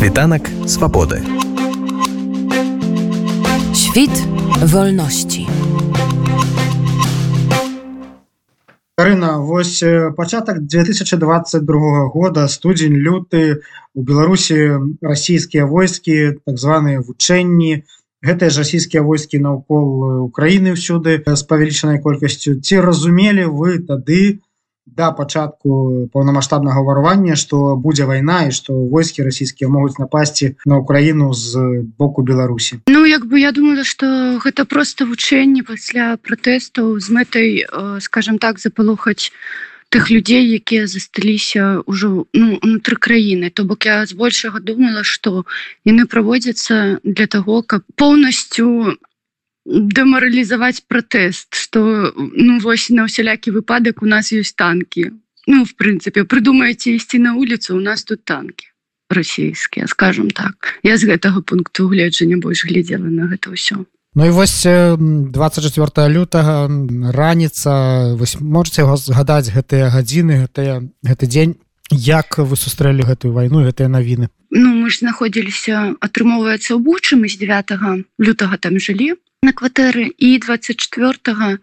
Світанак свабоды. Świt wolności. Карына вось пачатак 2022 года студзень люты у Беларусі расійскія войскі так званыя вучэнні гэтыя ж расійскія войскі наўкол Украіны ўсюды з павелічанай колькасцю ці разумелі вы тады да пачатку паўнамасштабнага ўварвання што будзе вайна і што войскі расійскія могуць напасці на Украіну з боку Беларусі. Ну як бы я думала что гэта просто вучэнне пасля пратэстаў з мэтай скажем так запалохаць тых людзей якія засталіся ўжо ну, унутры краіны. То бок я збольшага думала что яны праводзяцца для того каб поўнасцю дэмаралізаваць пратэст что ну вось на ўсялякі выпадак у нас ёсць танки ну в прынцыпе прыдумаеце ісці на улицу у нас тут танки расійскія скажем так. Я з гэтага пункту гледжання больш глядзела на гэта ўсё. Ну і вось 24 лютага раніца вось можете яго згадаць гэтыя гадзіны гэтыя гэты дзень? Як вы сустрэлі гэтую вайну гэтыя навіны? Ну мы ж знаходзіліся атрымоўваецца ў бучым з 9 лютага там жылі на кватэры. І 24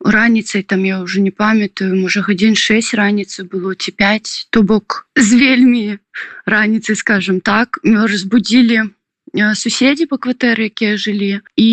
раніцай там я уже не памятаю можа гадзін 6 раніцы было ці 5 то бок з вельмі раніцы скажем так разбудзілі суседзі по кватэры якія жылі і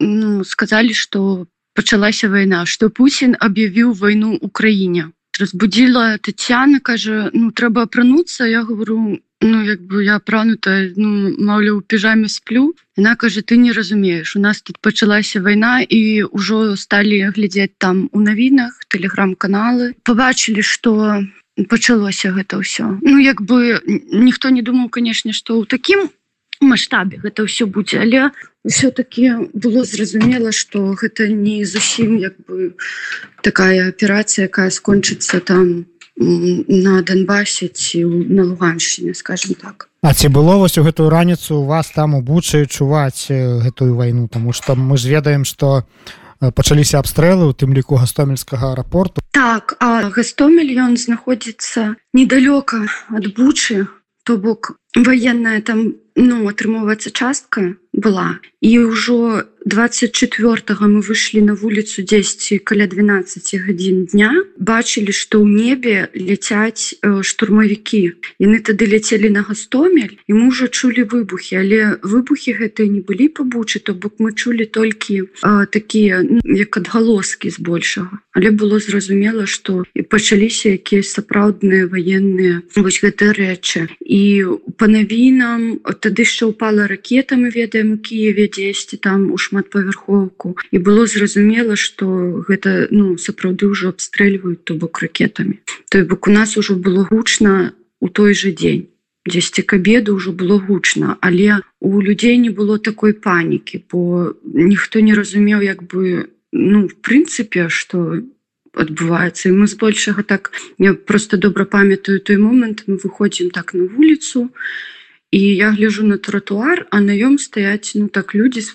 ну, сказалі что пачалася вайна что Пусін аб'явіў вайну Украіне разбудзіла Тцяна кажа ну трэба апрануцца я говорю ну як бы я апранута ну маўля у піжаме сплю яна кажа ты не разумееш у нас тут пачалася вайна і ўжо сталі глядзець там у навінах тэлеграм-каналы побачылі что пачалося гэта ўсё ну як бы ніхто не думаў канешне что ў такім маштабе гэта ўсё будзе. Але все-таки было зразумела что гэта не зусім як бы такая аперацыя якая скончыцца там на Донбасе ці на луганшчыне скажем так. А ці было вось у гэтую раніцу у вас там у бучы чуваць гэтую вайну? Тому что мы ж ведаем что пачаліся абстрэлы у тым ліку гастомельскага аэрапорту. Так а гастомель ён знаходзіцца недалёка ад бучы то бок военная там ну атрымоўваецца частка была і ўжо 24 мы выйшлі на вуліцу 10 каля 12 гадзін дня. Бачылі што ў небе ляцяць штурмавікі. Яны тады ляцелі на гастомель і мы ўжо чулі выбухі. Але выбухі гэтыя не былі пабучы то бок мы чулі толькі э, такія ну, як адгалоскі збольшага. Але было зразумела што і пачаліся якія сапраўдныя ваенныя вось гэтыя рэчы. І па навінам тады яшчэ упала ракета мы ведаем у Киеве 10 там у шматпавярхоўку. І было зразумела что гэта ну сапраўды ўжо абстрэльваюць то бок ракетамі. Той бок у нас ужо было гучна у той же дзень. Дзесьці к обеду ўжо было гучна але у людзей не было такой панікі бо ніхто не разумеў як бы ну в прынцыпе что адбываецца і мы збольшага так я просто добра памятаю той момант мы выходзім так на вуліцу і я гляжу на тротуар а на ём стаяць ну так людзі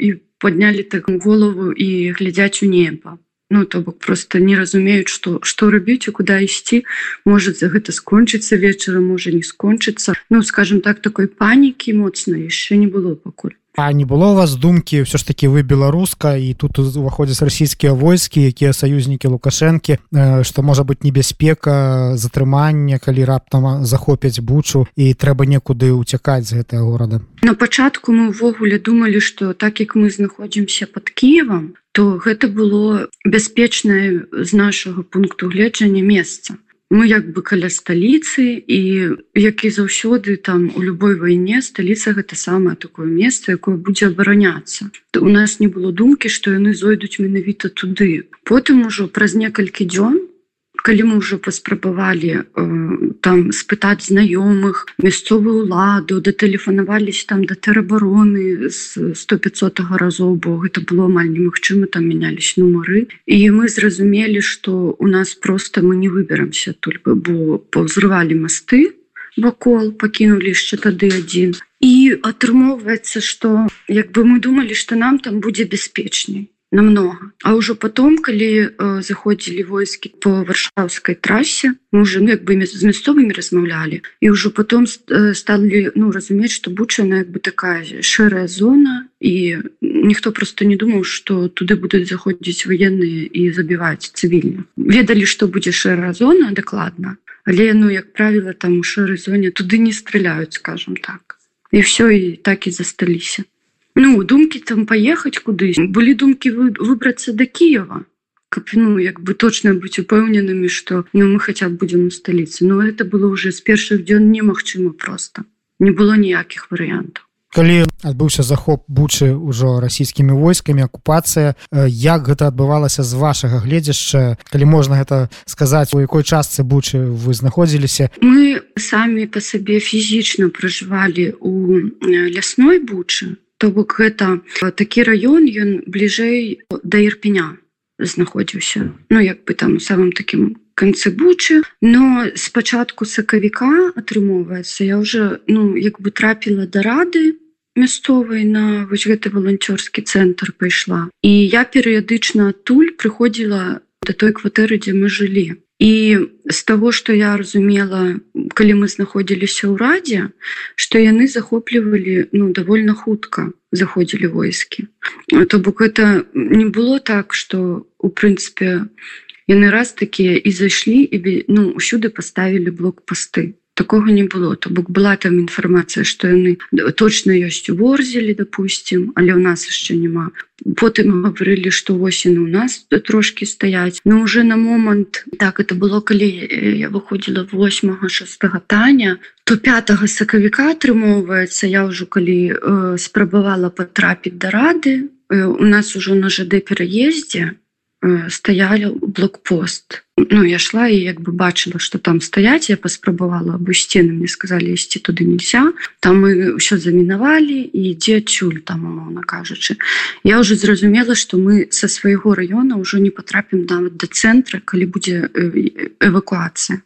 і поднялі так голову і глядзяць у неба ну то бок просто не разумеюць что что рабіць і куда ісці может за гэта скончыцца вечара можа не скончыцца. Ну скажем так такой панікі моцна яшчэ не было пакуль А не было у вас думкі ўсё ж таки вы беларуска і тут уваходзяць расійскія войскі якія саюзнікі лукашэнкі што можа быть небяспека затрымання калі раптам захопяць бучу і трэба некуды уцякаць з гэтага горада на пачатку мы ўвогуле думалі что так як мы знаходзімся под Киевом то гэта было бяспечнае з нашага пункту гледжання месца мы як бы каля сталіцы і як і заўсёды там у любой вайне сталіца гэта самае такое место якое будзе абараняцца. У нас не было думкі што яны зойдуць менавіта туды. Потым ужо праз некалькі дзён калі мы ўжо паспрабавалі э, там спытаць знаёмых мясцовую ладу датэлефанаваліся там да тэрабароны з 100-500 разоў бо гэта было амаль немагчыма там мянялись нумары. І мы зразумелі што у нас просто мы не выберамся только бо паўзрывалі масты вакол пакінулі яшчэ тады адзін. І атрымоўваецца што як бы мы думалі што нам там будзе бяспечней намного. А ўжо потом калі э, заходзілі войскі по варшаўскай трасе мы уже ну, як бы з мясцовымі размаўлялі і ўжо потом сталі ну разумець что бучана як бы такая шэрая зона і ніхто просто не думаў что туды будуць заходзіць военные і забіваць цывільна ведалі что будзе шэрая зона дакладна але ну як правіла там у шэрай зоне туды не стреляюць скажем так. І все і так і засталіся ну думкі там паехаць кудысь былі думкі вы, выбрацца до Киева. Каб ну як бы точно быць упэўненымі что ну мы хотя б будем у сталіцы но это было уже з першых дзён немагчыма просто. Не было ніякіх варыянтаў калі адбыўся захоп бучы ўжо расійскімі войскамі акупацыя як гэта адбывалася з вашага гледзяшча калі можна гэта сказаць у якой частцы бучы вы знаходзіліся? Мы самі по сабе фізічна пражывалі у лясной бучы то бок гэта такі раён ён бліжэй да ірпеня знаходзіўся. Ну як бы там у самым таким канцы бучы. Но спачатку сакавіка атрымоўваецца я уже ну як бы трапіла да рады мясцовай на вось гэты валанцёрскі цэнтр пайшла. І я перыядычна адтуль прыходзіла да той кватэры дзе мы жылі і з таго што я разумела калі мы знаходзіліся ў радзе што яны захоплівалі ну давольна хутка заходзілі войскі. То бок это не было так что у прынцыпе яны раз такія і зайшлі і ну ўсюды паставілі блок-пасты такого не было. То бок была там інфармацыя что яны точно ёсць у ворзелі допустим але у нас яшчэ няма. Потым гаварылі что восень у нас трошки стаять но уже на момант так это было калі я выходзіла 8 шестого таня то 5 сакавіка атрымоўваецца я ўжо калі э, спрабавала потрапіць да рады э, у нас ужо на жд пераездзе стаялі блокпост. Ну я шла і як бы бачыла что там стаять я паспрабавала або сцены мне сказали ісці туды нельзя там мы ўсё замінавалі і ідзе адчуль там умоўно кажучы я уже зразумела что мы со свайго района ўжо не потрапім нават до цэнтра калі будзе эвакуацыя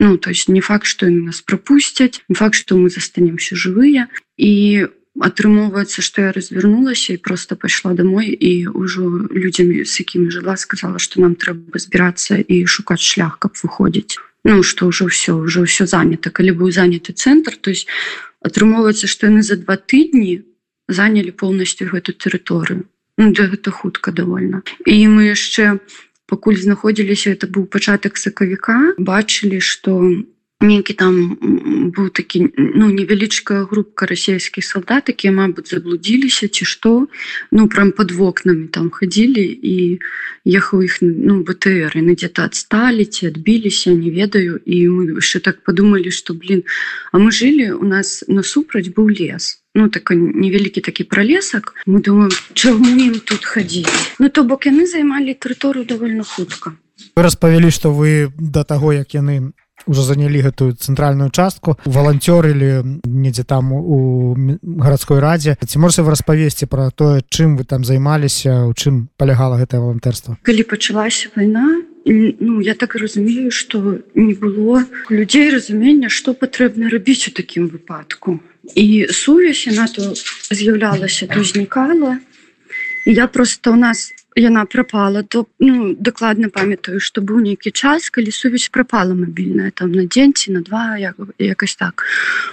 ну то есть не факт что нас пропусцяць факт что мы застанемся жывыя і у атрымоўваецца што я развернулася і просто пайшла домой і ўжо людзямі з якімі жыла сказала что нам трэба збірацца і шукаць шлях каб выходзіць ну что ўжо все ўжо ўсё занято. Калі быў заняты цэнтр то есть атрымоўваецца што яны за два тыдні занялі полностью гэту тэрыторыю ну, да гэта хутка довольно. І мы яшчэ пакуль знаходзіліся это быў пачатак сакавіка бачылі что у нейкі там быў такі ну невялічкая групка расійскіх салдат якія мабыць заблудзіліся ці што ну прям под вокнамі там хадзілі і ехаў іх ну бтр на дзе-то адсталі ці адбіліся не ведаю і мы яшчэ так подумалі что блин а мы жылі у нас насупраць быў лес. Ну так невялікі такі пролесак мы думаем чаму ім тут хадзілі ну то бок яны займалі тэрыторыю довольно хутка вы распавялі что вы до таго як яны уже занялі гэтую цэнтральную частку. Валанцёрылі недзе там у гарадской радзе. Ці можете вы распавесці про тое чым вы там займаліся у чым палягала гэтае валантэрства калі пачалася вайна ну я так разумею что не было людзей разумення что патрэбна рабіць у такім выпадку. І сувязь яна то з'яўлялася то узнікала я просто у нас яна прапала то ну дакладна памятаю что быў нейкі час калі сувязь прапала мабільная там на дзень ці на два як, якось так.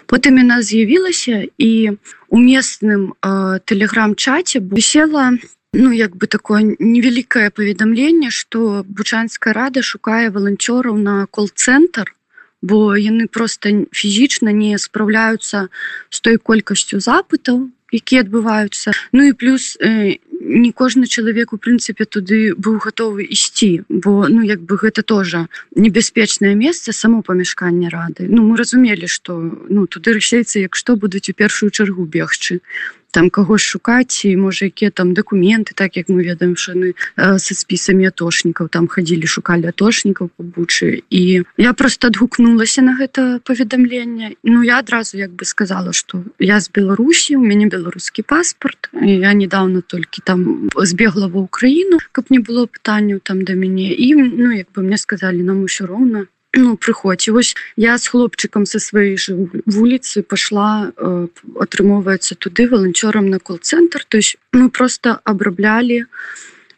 Потым яна з'явілася і у местным э, тэлеграм-чаце висела ну як бы такое невялікае паведамленне что бучанская рада шукае валанцёраў на кол-цэнтр бо яны просто фізічна не спраўляюцца з той колькасцю запытаў якія адбываюцца ну і плюс э, не кожны чалавек у прынцыпе туды быў гатовы ісці бо ну як бы гэта тоже небяспечнае месца само памяшканне рады ну мы разумелі что ну туды расейцы як што будуць у першую чаргу бегчы там кагось шукаць і можа якія там дакументы так як мы ведаем шаны са спісамі атошнікаў там хадзілі шукалі атошнікаў побучы і я просто адгукнулася на гэта паведамленне ну я адразу як бы сказала что я з беларусі у мяне беларускі паспорт. Я недавно толькі там збегла ва ўкраіну каб не было пытанняў там да мяне і ну як бы мне сказали нам усё роўна ну прыходзь вось я с хлопчыкам со сваёй же вуліцы пашла э, атрымоўваецца туды валанцёрам на кол-цэнтр то есть мы просто абраблялі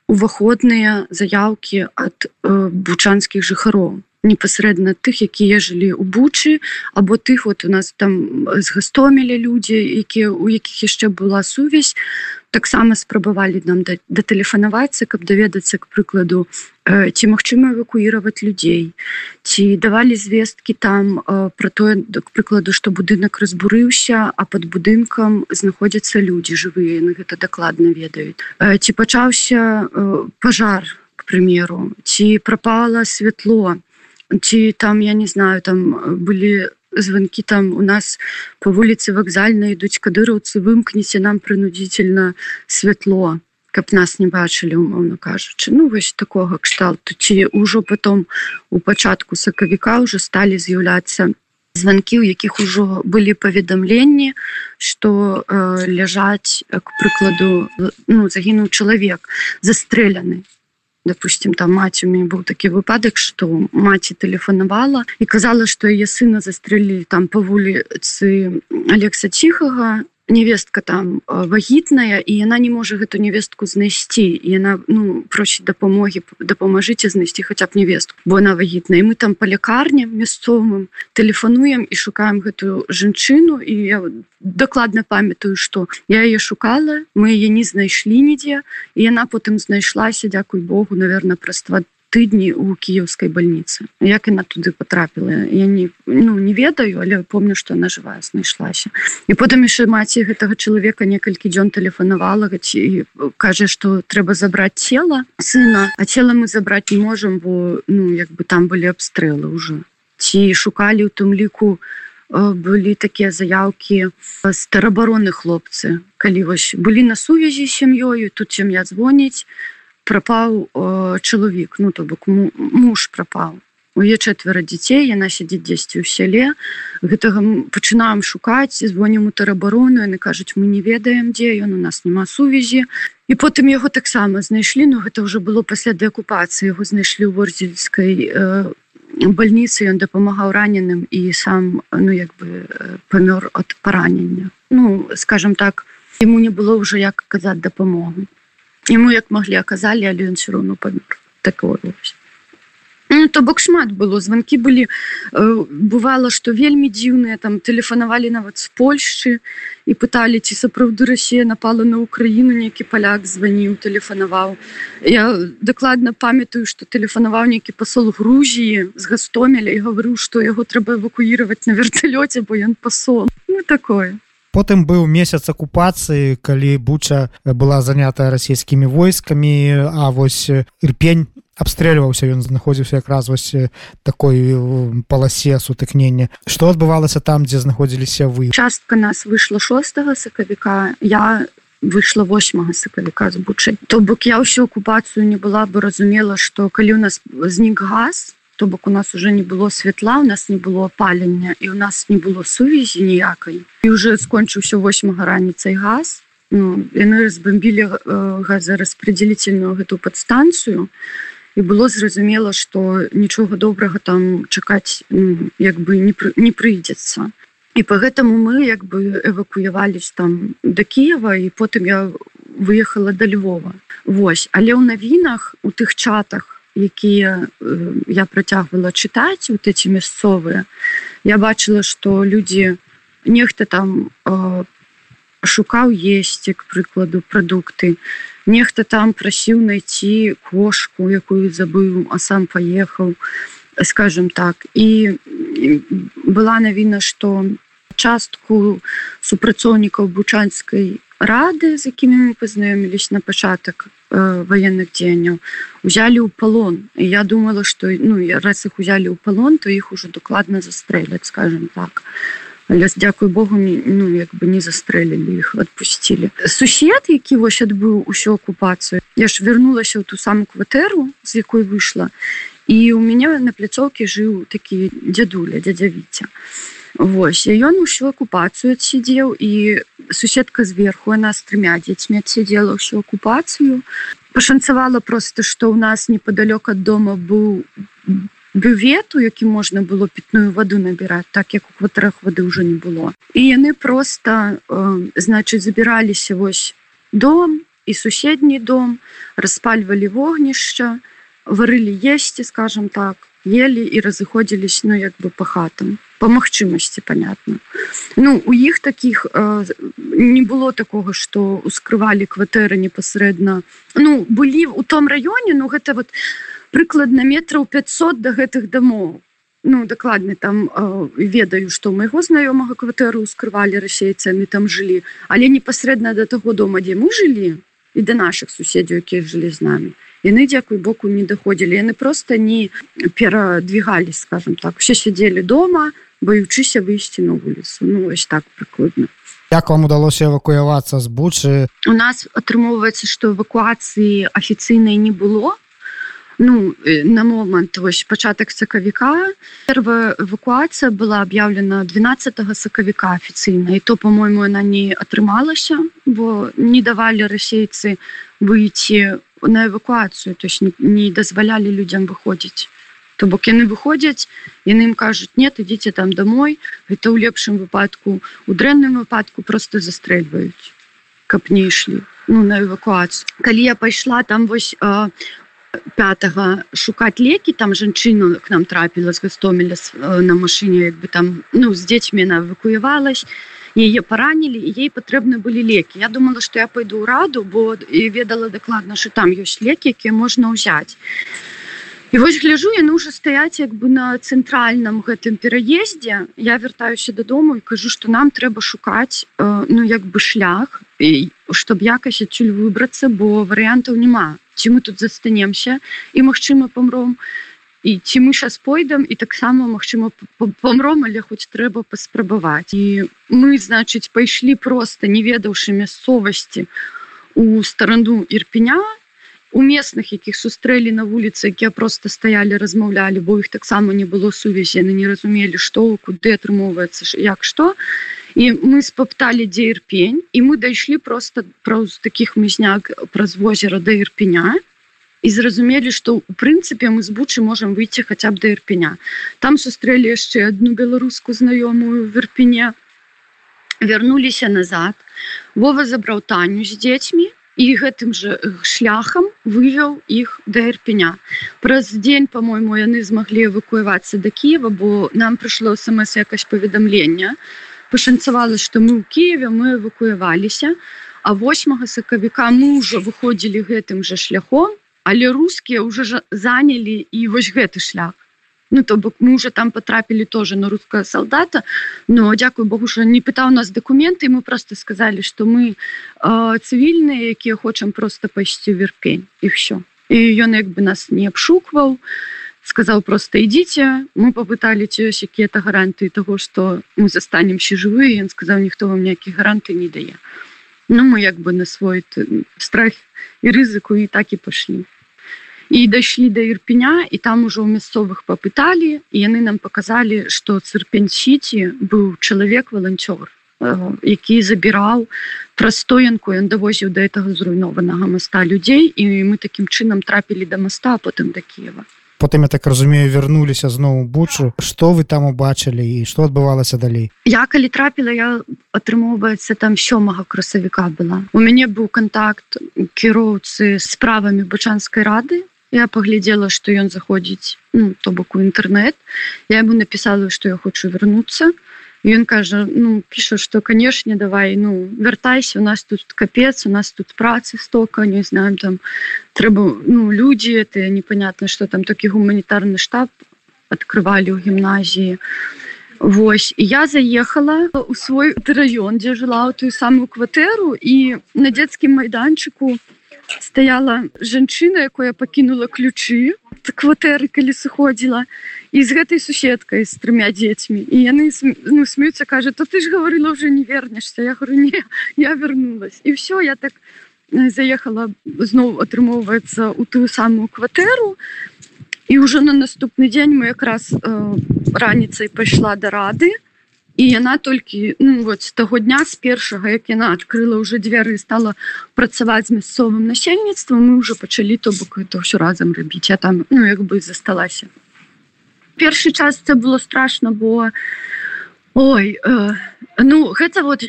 уваходныя заявкі ад э, бучанскіх жыхароў непасрэдна тых якія жылі ў бучы або тых вот у нас там з гастомелі людзі якія у якіх яшчэ была сувязь таксама спрабавалі нам датэлефанавацца каб даведацца к прыкладу э, ці магчыма эвакуіраваць людзей ці давалі звесткі там э, про тое к прыкладу што будынак разбурыўся а под будынкам знаходзяцца людзі жывыя яны гэта дакладна ведаюць. Э, ці пачаўся пажар к примеру ці прапала святло ці там я не знаю там былі звонки там у нас по вуліцы вакзальна ідуць кадыраўцы вымкнеце нам прынудзительно святло каб нас не бачылі умоўно кажучы. Ну вось такого кшталту. Ці ўжо потом у пачатку сакавіка уже сталі з'яўляцца звонки у якіх ужо былі паведамленні что э, ляжаць к прыкладу ну загінуў чалавек застреляны допустим там маці у мяне быў такі выпадак что маці тэлефанавала і казала что яе сына застрэлілі там па вуліцы алекса ціхага невестка там вагітная і яна не можа гэту невестку знайсці. Яна ну просіць дапамогі дапамажыце знайсці хаця б невестку бо она вагітная мы там па лякарням мясцовым тэлефануем і шукаем гэтую жанчыну і я дакладна памятаю что я яе шукала мы яе не знайшлі нідзе і яна потым знайшлася дзякуй Богу наверное праз два тыдні у кіеўскай больніцы як яна туды потрапіла я не ну не ведаю але помню что она жывая знайшлася. І потым яшчэ маці гэтага чалавека некалькі дзён тэлефанавала ці кажа что трэба забраць цела сына а цела мы забраць не можем бо ну як бы там былі абстрэлы уже. Ці шукалі у тым ліку былі такія заявкі старабароны хлопцы калі вось былі на сувязі сям'ёю тут чым я звоніць прапаў э, чалавек ну то бок муж прапаў у е чэтвера дзяцей яна сядзіць дзесьці ў сяле. Гэтага пачынаем шукаць звонім у тэрабарону яны кажуць мы не ведаем дзе ён у нас няма сувязі і потым яго таксама знайшлі но гэта ўжо было пасля дэакупацыі. Яго знайшлі ў вордзельскай э, больніцы ён дапамагаў раненым і сам ну як бы памёр от паранення. Ну скажем так ему не было ўжо як казаць дапамогу ему як маглі аказалі але ён все равно памер такое ну, то бок шмат было звонки былі э, бывало что вельмі дзіўныя там тэлефанавалі нават з Польшчы і пыталі ці сапраўды Росія напала на Украіну нейкі паляк званіў тэлефанаваў я дакладна памятаю что тэлефанаваў нейкі пасол Грузіі з гастомеля і гаварыў что яго трэба эвакуіраваць на верталёце бо ён пасол ну такое потым быў месяц акупацыі калі буча была занята расійскімі войскамі а вось ірпень абстрэльваўся ён знаходзіўся якраз вось такой паласе сутыкнення. Што адбывалася там дзе знаходзіліся вы? Частка нас выйшла 6 сакавіка я выйшла 8 сакавіка з бучай. То бок я ўсю акупацыю не была бы разумела што калі у нас знік газ то бок у нас уже не было святла у нас не было опалення і у нас не было сувязі ніякай і уже скончыўся 8 раніцай газ. Ну, яны разбомбілі газораспределительную гэту подстанцыю і было зразумела что нічога добрага там чакаць ну, як бы не, не прыйдзецца і по гэтаму мы як бы эвакуявались там до Киева і потым я выехала до Львова. Вось але ў навінах у тых чатах якія я працягвала чытаць вот эти мясцовыя я бачыла что людзі нехта там э, шукаў есці к прыкладу прадукты нехта там прасіў найти кошку якую забыў а сам паехаў скажем так. І была навіна что частку супрацоўнікаў бучанскай рады з якімі мы пазнаёмілись на пачатак военных дзеянняў узялі ў палон і я думала что ну я раз их узялі ў палон то іх уже докладна застрэляць скажем так. Але дзякуй Богу ну як бы не застрэлілі іх адпусцілі сусед які вось адбыў усю акупацыю я ж вярнулася ў ту саму кватэру з якой выйшла і у мяне на пляцоўкі жыў такі дзядуля дзядзявіця і Вось ён усю акупацыю адсидзеў і суседка зверху она з трымя дзецьмі адсидзела ўсю акупацыю. Пашанцавала просто что ў нас непоалёк ад дома быў бювету які можна было пітную ваду набіраць так як у кватарах вады ўжо не было. І яны просто э, значит забіраліся вось дом і суседні дом распальвалі вогнішча варылі есці скажем так ели і разыходзілись ну як бы по хатам. По магчымасці понятно. Ну у іх таких э, не было такого что ускрывалі кватэры непасрэдна. Ну былі у том раёне ну гэта вот прыкладна метраў 500 до гэтых дамоў. Ну дакладны там э, ведаю что майго знаёмага кватэру ускрывалі расейцамі там жылі. Але непасрэдна до таго дома дзе мы жылі і да наших суседзяў якія жылі з нами. Яны дзякуй боку не даходзілі яны просто не перадвигались скажем так. Все сядзелі дома баючыся выйсці на вуліцу ну ось так прыкладна як вам удалося эвакуявацца з бучы у нас атрымоўваецца что эвакуацыі афіцыйнай не было ну на момант вось пачатак сакавіка первая эвакуацыя была об'яўлена 12 сакавіка афіцыйна і то по-моему она не атрымалася бо не давалі расейцы выйти на эвакуацыю то есть не, не дазвалялі людям выходзіць то бок яны выходзяць яны им кажуць нет ідите там домой это ў лепшым выпадку у дрэнным выпадку просто застрэльваюць каб не ішлі ну на эвакуацыю калі я пайшла там вось пятого шукаць лекі там жанчыну к нам трапіла з гастомеля на машине як бы там ну з дзецьмі она эвакуявалась яе паранілі ей патрэбны былі лекі я думала что я пойду ў раду бо і ведала дакладна что там ёсць лекі якія можна ўзяць і вось гляжу яны уже стаяць як бы на цэнтральным гэтым пераездзе. Я вяртаюся дадому і кажу что нам трэба шукаць э, ну як бы шлях і чтоб якась адчуль выбрацца бо варыянтаў няма. Ці мы тут застанемся і магчыма памром і ці мы сейчас пойдам і таксама магчыма памром але хоць трэба паспрабаваць. І мы значыць пайшлі просто не ведаўшы мясцовасці у старану ірпеня у местных якіх сустрэлі на вуліцы якія просто стаялі размаўлялі бо іх таксама не было сувязі яны не разумелі што куды атрымоўваецца як што. І мы спапталі дзе ірпень і мы дайшлі просто праз таких мізняк праз возера да ірпеня і зразумелі што у прынцыпе мы з бучы можемм выйти хаця б да ірпеня там сустрэлі яшчэ одну беларуску знаёмую в ірпене вярнуліся назад. Вова забраў таню з дзецьмі і гэтым же шляхам вывеў іх да ірпеня. Праз дзень по-мойму яны змаглі эвакуявацца да Киева бо нам прыйшло смс якасць паведамлення. Пашанцавала што мы ў Киеве мы эвакуяваліся а 8 сакавіка мы ўжо выходзілі гэтым же шляхом але рускія уже занялі і вось гэты шлях ну то бок мы уже там потрапілі тоже на руская солдата но дзякую Богу що не пытаў нас документы мы просто сказали что мы э, цывільныя якія хочам просто пайсці верпень і все і ён як бы нас не абшукваў сказал просто ідите мы попытали ці ёсць якія-то гаранты того что мы застанемся жывы ён сказал ніхто вам ніякіх гаранты не дае ну мы як бы на свой страх і рызыку і так і пашлі і дайшлі да ірпеня і там ужо ў мясцовых папыталі і яны нам показалі что цырпенсіці быў чалавек валанцёр які забіраў прастоянку ён давозіў да этого зруйнованага моста людзей і мы такім чынам трапілі да моста потым да Киева. Потым я так разумею вярнуліся зноў бучу. Что вы там убачылі і что адбывалася далей я калі трапіла я атрымоўваецца там сёмага красавіка была у мяне быў контакт кіроўцы справамі бучанскай рады я паглядзела что ён заходзіць ну, то бок у інтэрнет я ему написала что я хочу вернуться ён кажа ну піша что канешне давай ну вяртайся у нас тут капец у нас тут працы стока не знаем там трэба ну людзі это непонятно что там такі гуманітарны штаб открывалі ў гімназіі. Вось я заехала у свой раён дзе жыла ў тую самую кватэру і на дзецкім майданчыку стаяла жанчына якая пакінула ключы. Кватэры калі сыходзіла і з гэтай суседкай з трымя дзецьмі. І яны ну, смеюцца кажа то ты ж гаварыла уже не вернешься я говорю не я вернулась і все я так заехала зноў атрымоўваецца у тую самую кватэру. І уже на наступны дзень мы якраз э, раніцай пайшла да рады і яна толькі ну, вот з таго дня з першага як яна адкрыла уже дзверы стала працаваць з мясцовым насельніцтвам мы уже пачалі то бок это ўсё разам рабіць я там ну як бы засталася. Першы час це было страшно бо ой э, ну гэта вот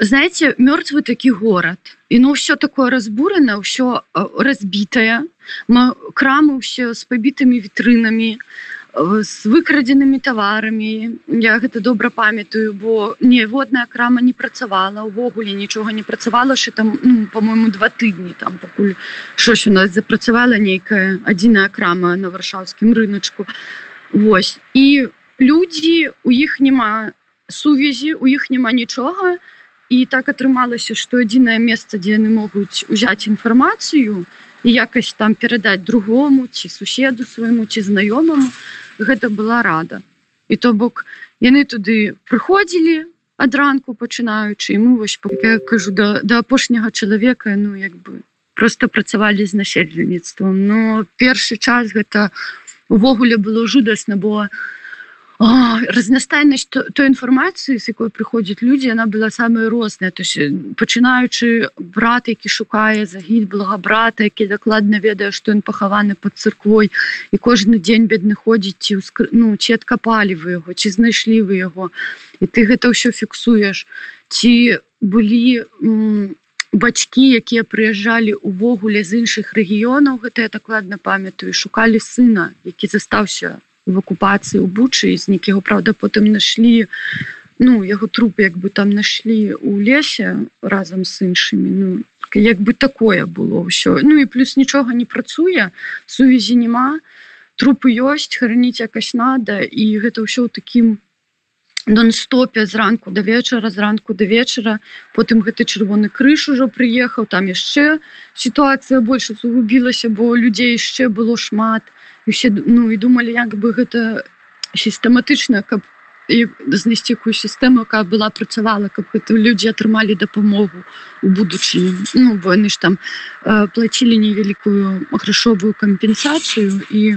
знаете мёртвы такі горад. І ну все такое разбурана ўсё разбітае. Крамы ўсе з пабітымі вітрынамі з выкрадзенымі таварамі я гэта добра памятаю бо ніводная крама не працавала увогуле нічога не працавала що там ну, по-моему два тыдні там пакуль щось у нас запрацавала нейкая адзіная крама на варшаўскім рыначку Вось. І людзі у іх няма сувязі у іх няма нічога. І так атрымалася што адзінае месца дзе яны могуць узяць інфармацыю і якасць там перадаць другому ці суседу свайму ці знаёмаму гэта была рада. І то бок яны туды прыходзілі ад ранку пачынаючы і мы вось я кажу да, да апошняга чалавека ну як бы просто працавалі з насельніцтвом но першы час гэта увогуле было жудасна бо разнастайнасць той інфармацыі з якой прыходзяць людзі она была самая розная то пачынаючы брат які шукае загіль блага брата які дакладна ведае што ён пахаваны под цырквой і кожны дзень бедны ходзіць ці ну ці адкапалі вы яго ці знайшлі вы яго і ты гэта ўсё фіксуеш. Ці былі бацькі якія прыязджалі увогуле з іншых рэгіёнаў гэта я дакладна памятаю шукалі сына які застаўся в акупацыі ў бучы з нейкіго праўда потым нашлі ну яго труп як бы там нашлі у лесе разам з іншымі ну як бы такое было ўсё ну і плюс нічога не працуе сувязі няма трупы ёсць храніць якась надо і гэта ўсё ў такім нон-стопе зранку да вечара зранку да вечара. Потым гэты чырвоны крыж ужо прыехаў там яшчэ сітуацыя больш згубілася бо людзей яшчэ было шмат. і усе ну і думалі як бы гэта сістэматычна каб знайсці якую сістэму якая была працавала каб гэта людзі атрымалі дапамогу у будучыні. Ну бо яны ж там э, плацілі невялікую грашовую кампенсацыю і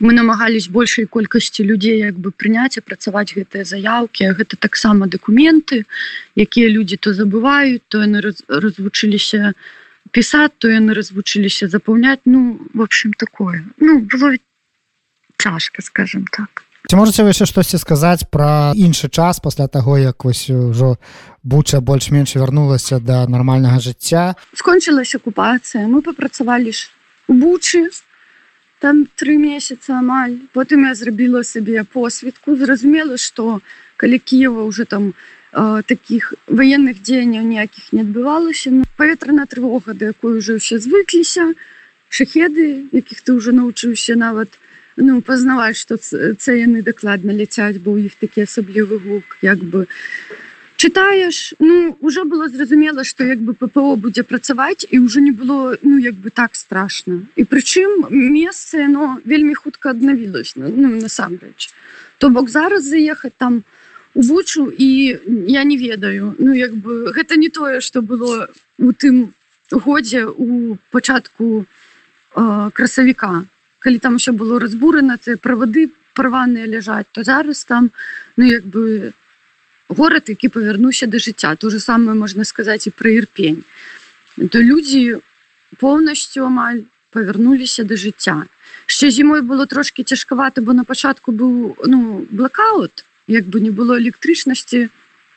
мы намагались большай колькасці людзей як бы прыняць а працаваць гэтыя заявкі гэта таксама дакументы якія людзі то забываюць то яны раз, развучыліся пісаць то яны развучыліся запаўняць ну в общем такое. Ну было цяжка скажем так. Ці можете вы яшчэ штосьці сказаць пра іншы час пасля таго як вось ужо буча больш-менш вярнулася да нармальнага жыцця скончылася акупацыя мы папрацавалі ж у бучы там три месяца амаль. Потым я зрабіла сабе посведку зразумела что калі Киева уже там э, таких военных дзеянняў ніякіх не адбывалася ну, паветраная трывога да якой уже все звыкліся шахеды якіх ты уже научыўся нават ну пазнаваць что це яны дакладна ляцяць бо у іх такі асаблівы гук як бы чытаеш ну уже было зразумела что як бы ППО будзе працаваць і уже не было ну як бы так страшно. І прычым месца но вельмі хутка аднавілось ну, насамрэч то бок зараз заехаць там у вучу і я не ведаю. Ну як бы гэта не тое что было у тым годзе у пачатку э, красавіка. Калі там еще было разбурана це правады парваныя ляжаць то зараз там ну як бы горад які павярнуўся да жыцця. То же самое можна сказаць і пра ірпень. То людзі поўнасцю амаль павярнуліся да жыцця. Яшчэ зімой было трошки цяжкавата бо на пачатку быў ну блокаут як бы не было электрычнасці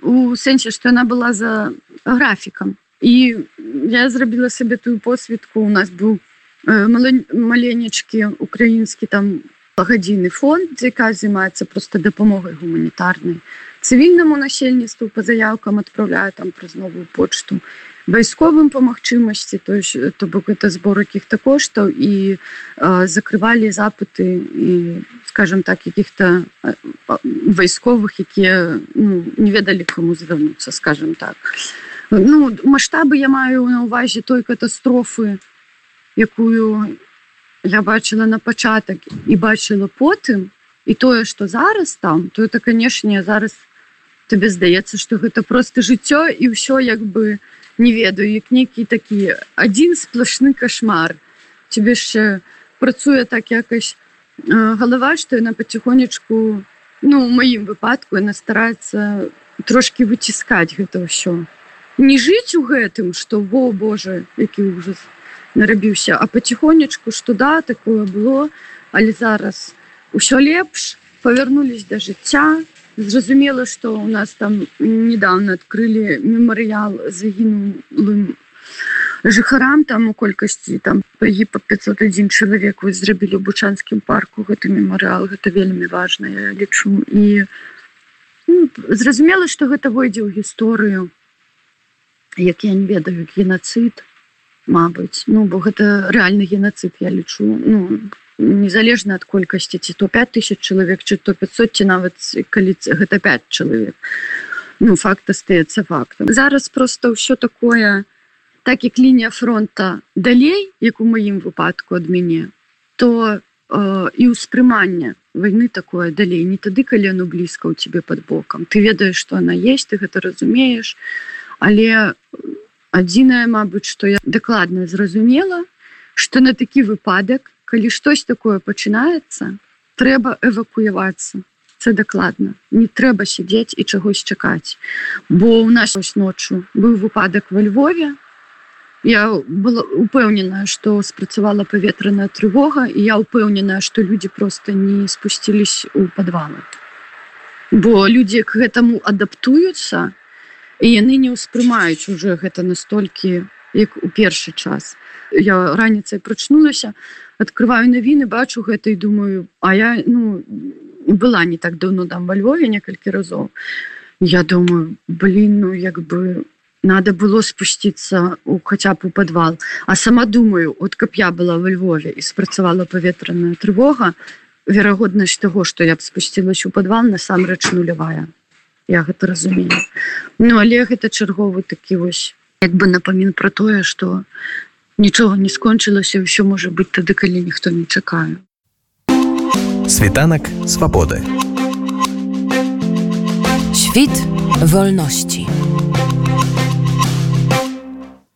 у сэнсе што яна была за графікам. І я зрабіла сабе тую посведку у нас быў маленечкі украінскі там пагадзіны фонд якая займаецца просто дапамогай гуманітарнай цывільнаму насельніцтву по заявкам адпраўляю там праз новую почту. Вайсковым по магчымасці то то бок это збор каких-то коштаў і э, закрывалі запыты і скажем так каких-то вайсковых якія ну, не ведалі кому звярнуцца скажем так. Ну масштабы я маю на увазе той катастрофы якую я бачыла на пачатак і бачыла потым і тое што зараз там то это канешне зараз тебе здаецца што гэта просто жыццё і ўсё як бы не ведаю. Як нейкі такі адзін сплошны кошмар. Тебе яшчэ працуе так якось галава што яна потихонечку ну маім выпадку яна стараецца трошки выціскаць гэта ўсё не жыць у гэтым что во Боже які ужас нарабіўся а потихонечку что да такое было але зараз усё лепш повернулись до жыцця зразумела что у нас там недавно открыли мемарыял загінулым жыхарам там у колькасці там пагіб по 501 чалавек вы зрабілі ў бучанскім парку. Гэты мемарыал гэта вельмі важна я лічу. І ну, зразумела что гэта войдзе ў гісторыю як я не ведаю геноцид Мабыць ну бо гэта рэальны геноцид я лічу. Ну незалежна ад колькасці ці то 5000 чалавек чи то 500 ці нават калі гэта 5 чалавек. Ну факт астаецца фактам. Зараз просто ўсё такое так як лінія фронта далей як у маім выпадку ад мяне то э, і ўспрымання войны такое далей. Не тады калі оно блізка у тебе под бокам. Ты ведаеш что она есть ты гэта разумееш. Але адзінае Мабыць что я дакладна зразумела что на такі выпадак калі штось такое пачынаецца трэба эвакуявацца. Це дакладна. Не трэба сядзець і чагось чакаць. Бо у нас ось ноччу быў выпадак во Львове. Я была упэўнена что спрацавала паветраная трывога і я упэўнена что людзі просто не спусцілись у подвалы бо людзі к гэтаму адаптуюцца і яны не ўспрымаюць уже гэта настолькі як у першы час. Я раніцай прачнулася открываю навіны бачу гэта і думаю а я ну была не так давно там во Львове некалькі разоў. Я думаю блин ну як бы надо было спусціцца у хаця б у подвал а сама думаю от каб я была во Львове і спрацавала паветраная трывога верагоднасць того что я б спусцілась у подвал насамрэч нулявая. Я гэта разумею. Ну але гэта чарговы такі вось як бы напамін про тое что нічога не скончылася ўсё можа быць тады калі ніхто не чакае Світанак свабоды. Świt wolności.